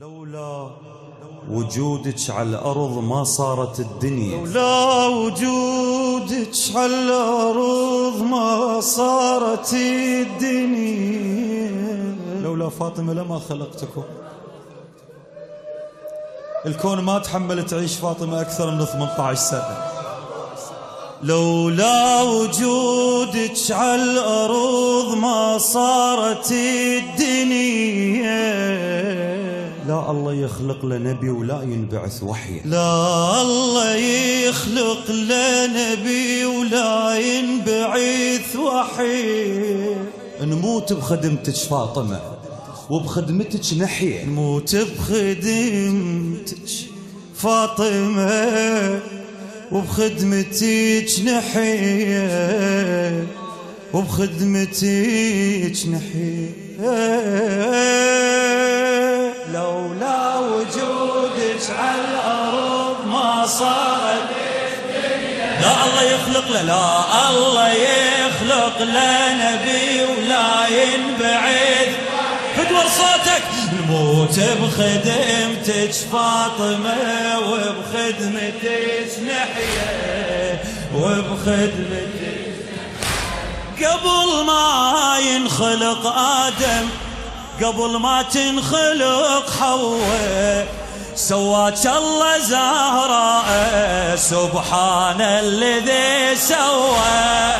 لولا وجودك على الأرض ما صارت الدنيا. لولا وجودك على الأرض ما صارت الدنيا. لولا فاطمة لما خلقتكم. الكون ما تحمل تعيش فاطمة أكثر من 18 سنة. لولا وجودك على الأرض ما صارت الدنيا. لا الله يخلق له نبي ولا ينبعث وحي. لا الله يخلق لنبي ولا ينبعث وحي. نموت بخدمتك فاطمة وبخدمتك نحيا نموت بخدمتك فاطمة وبخدمتك نحيا وبخدمتك نحيا لا الله يخلق له لا الله يخلق له نبي ولا ينبعث. فدور صوتك نموت بخدمتك فاطمة وبخدمتك نحيا وبخدمتك. قبل ما ينخلق آدم قبل ما تنخلق حواء سواك الله زهراء سبحان الذي سوى.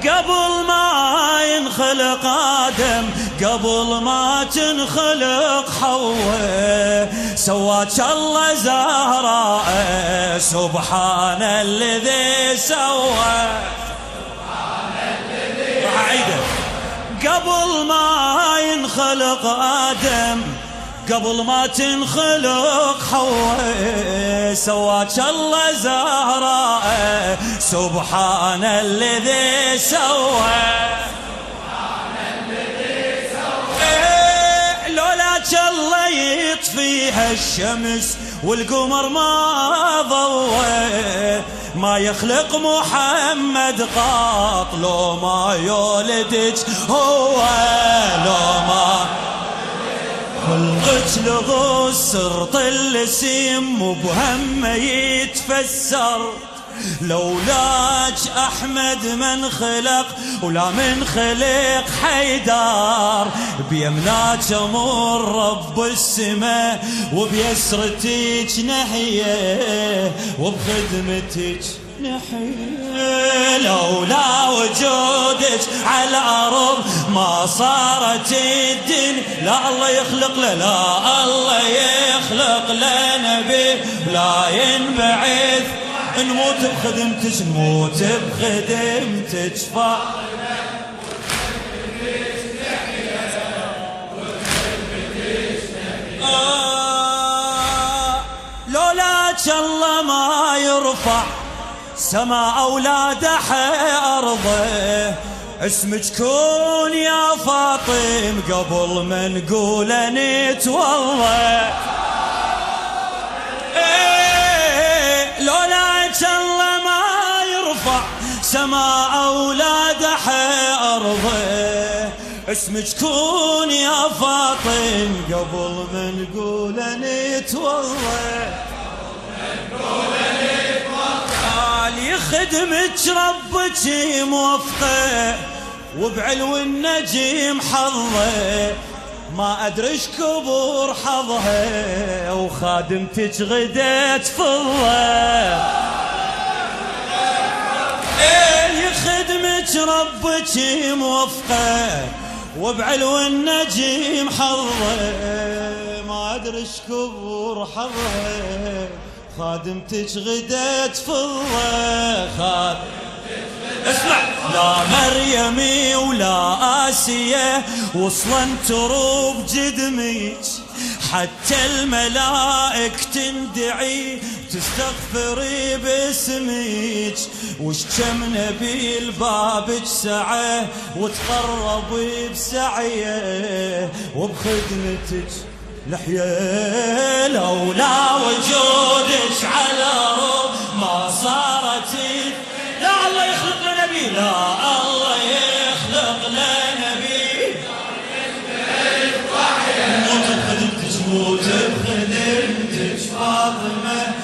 قبل ما ينخلق آدم قبل ما تنخلق حواء. سواك الله زهراء سبحان الذي سوى. قبل ما ينخلق آدم قبل ما تنخلق حواء سواك الله زهراء سبحان الذي سوى. إيه، لولاك الله يطفيها الشمس والقمر ما ضوى. ما يخلق محمد قاط لو ما يولدك هو لو ما خلقك لغوص سرط اللسيم وبهم يتفسر. لولاك أحمد من خلق ولا من خلق حيدار. بيمناك أمر رب السماء وبيسرتك نحيه وبخدمتك. نحيه لولا وجودك على الأرض ما صارت الدنيا لا الله يخلق له لا الله يخلق له نبي لا ينبعث. نموت بخدمتك نموت بخدمتك. فاطمة آه، لولاك الله ما يرفع. سما أولاده أرضه اسمك كون يا فاطم قبل ما نقول نتوضى إيه، لولاك الله ما يرفع. سما أولاده أرضه اسمك كون يا فاطم قبل ما نقول نتوضى يخدمك ربك موفقة وبعلو النجيم حظه ما أدري إيش كبر حظها وخادمتك غدت فضه إيه يخدمك ربك موفقة وبعلو النجيم حظه ما أدري إيش كبر حظها. خادمتك غدت فضه خادم اسمع. لا مريمي ولا آسية وصلا تروب جدميك حتى الملائك تندعي تستغفري باسمك وش كم نبي لبابك سعه وتقربي بسعيه وبخدمتك لحيا لولا وجودك على ما صارت. لا الله يخلق نبي لا الله يخلق نبي. موت بخدمتش موت بخدمتك فاطمة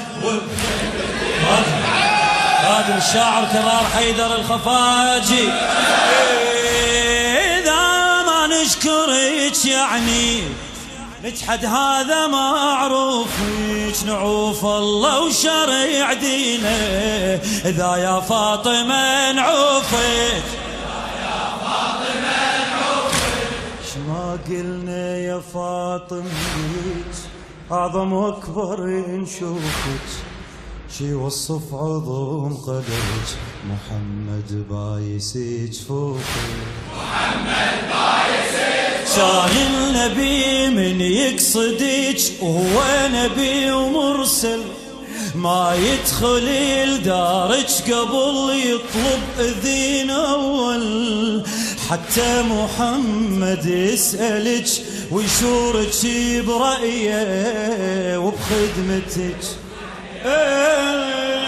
هذا الشاعر كرار حيدر الخفاجي. إذا ما نشكرك يعني نجحد هذا معروفك نعوف الله وشريع دينه. إذا يا فاطمة نعوفك ما قلنا يا فاطمة أعظم وأكبر نشوفك شي وصف عظم قدرك محمد بايسك فوقك محمد بايسك شان النبي من يقصدك وهو نبي ومرسل. ما يدخل لدارك قبل يطلب إذين أول. حتى محمد يسألك ويشورك برأيه وبخدمتك إيه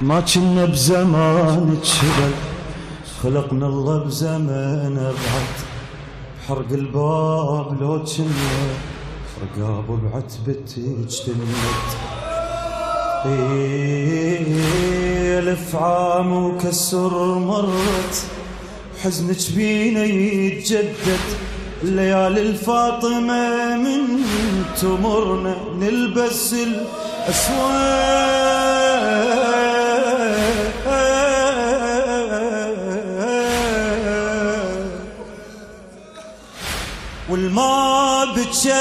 ما كنا بزمان تشبل خلقنا الله بزمان بعد. حرق الباب لو كنا رقاب بعتبتك تنمت إيه، ألف عام وكسر مرت. حزنك بينا يتجدد. الليالي الفاطمة من تمرنا نلبس الأسود. والما بتشيل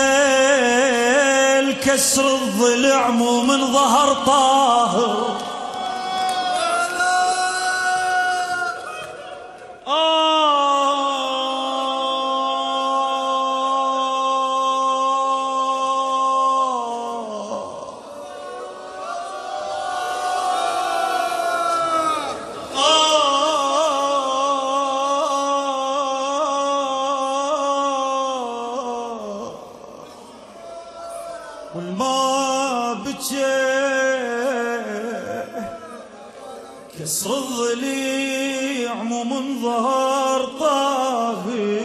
كسر الضلع مو من ظهر طاهر. كسر الضليع مو من ظهر طاهي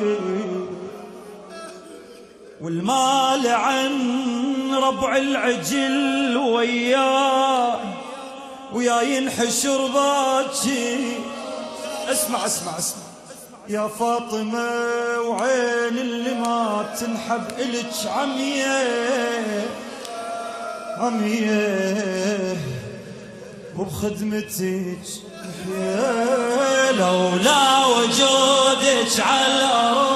والمال عن ربع العجل وياه ويا ينحشر باكي اسمع اسمع اسمع. يا فاطمة وعين اللي ما تنحب إلك عمية عمية. وبخدمتك لولا وجودك على الأرض.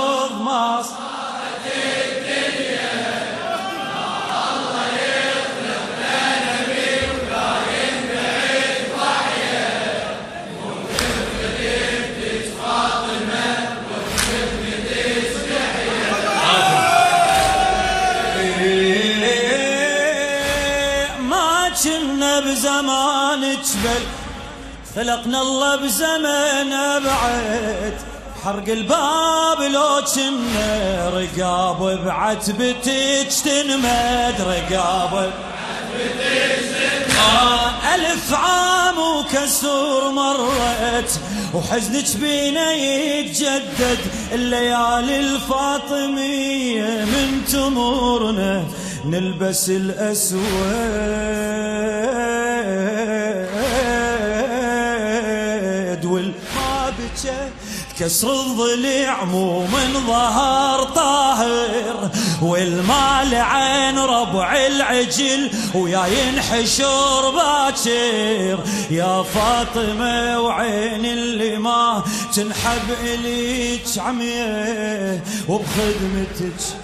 جبل خلقنا الله بزمن ابعد حرق الباب لو كنا رقاب بعتبتك تنمد رقاب. ألف عام وكسور مرت وحزنك بينا يتجدد. الليالي الفاطمية من تمورنا نلبس الأسود والما بجه كسر الضليع مو من ظهر طاهر والمال عين ربع العجل ويا ينحشر باكر. يا فاطمة وعين اللي ما تنحب إليك عمية وبخدمتك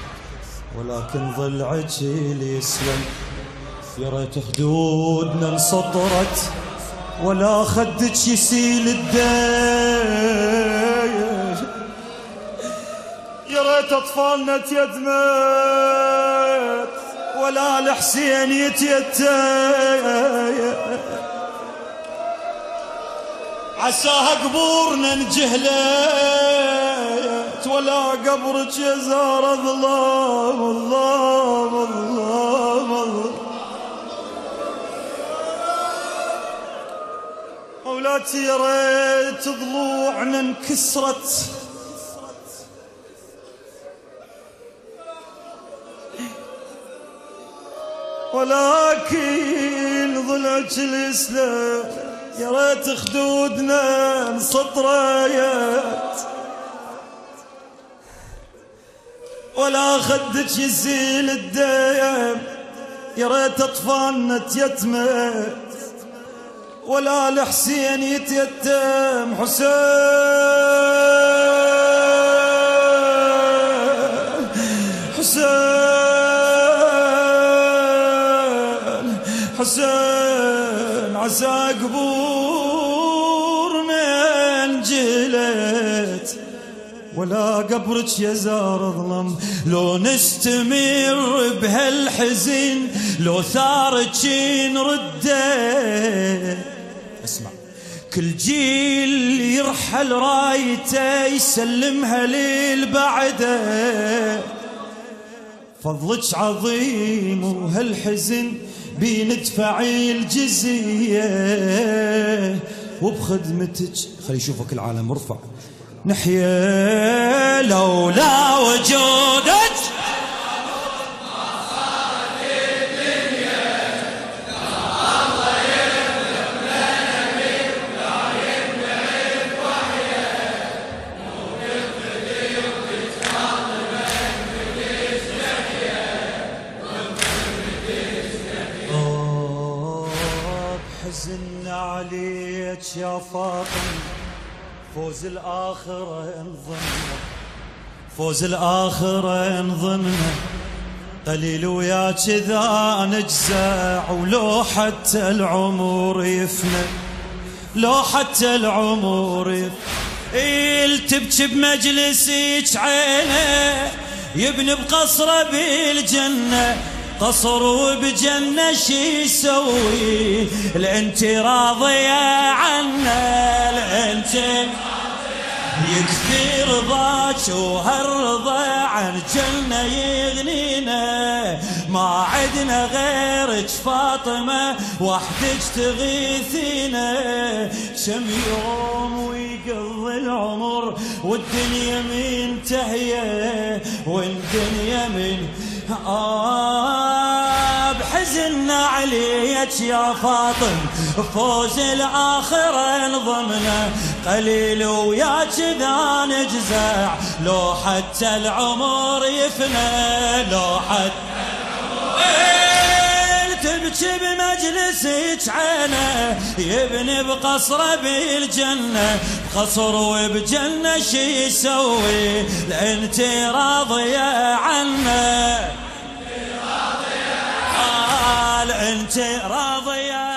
ولكن ضلعك اللي يسلم. ريت خدودنا انسطرت ولا خدك يسيل الداية يا ريت أطفالنا تيتمت ولا الحسين يتيتايا عساها قبورنا انجهلت ولا قبرك يا زار ظلام الظلام الظلام اولادي يا ريت ضلوعنا انكسرت. ولكن ضلعك الاسلام يا ريت خدودنا انسطريت ولا خدك يزيل الديم يا ريت أطفالنا تيتمت. ولا الحسين يتيتم حسين حسين حسين عسى قبورنا ولا قبرك يا زار ظلم. لو نستمر بهالحزن لو ثارك نرده. اسمع. كل جيل يرحل رايته يسلمها ليل بعده. فضلك عظيم وهالحزن بندفع الجزية. وبخدمتك خلي يشوفك العالم ارفع نحيا لولا وجودك. فوز الآخرة انظمنا فوز الآخرة انظمنا قليل ويا كذا نجزع ولو حتى العمر يفنى. لو حتى العمر يفنى. تبكي بمجلسك عينه يبني بقصره بالجنة. قصر وبجنة شي يسوي؟ لانت راضية عنا لانت يكفي رضاك وهالرضا عن جنة يغنينا. ما عدنا غيرك فاطمة وحدك تغيثينا. كم يوم ويقضي العمر والدنيا منتهية والدنيا من آه بحزن عليك يا فاطم. فوز الآخرة انضمنا قليل ويا كذا نجزع. لو حتى العمر يفنى لو حتى تبكي بمجلسك عينه يبني بقصره بالجنة بقصر وبجنة شي يسوي؟ لانت راضية عنه قال انت راضيه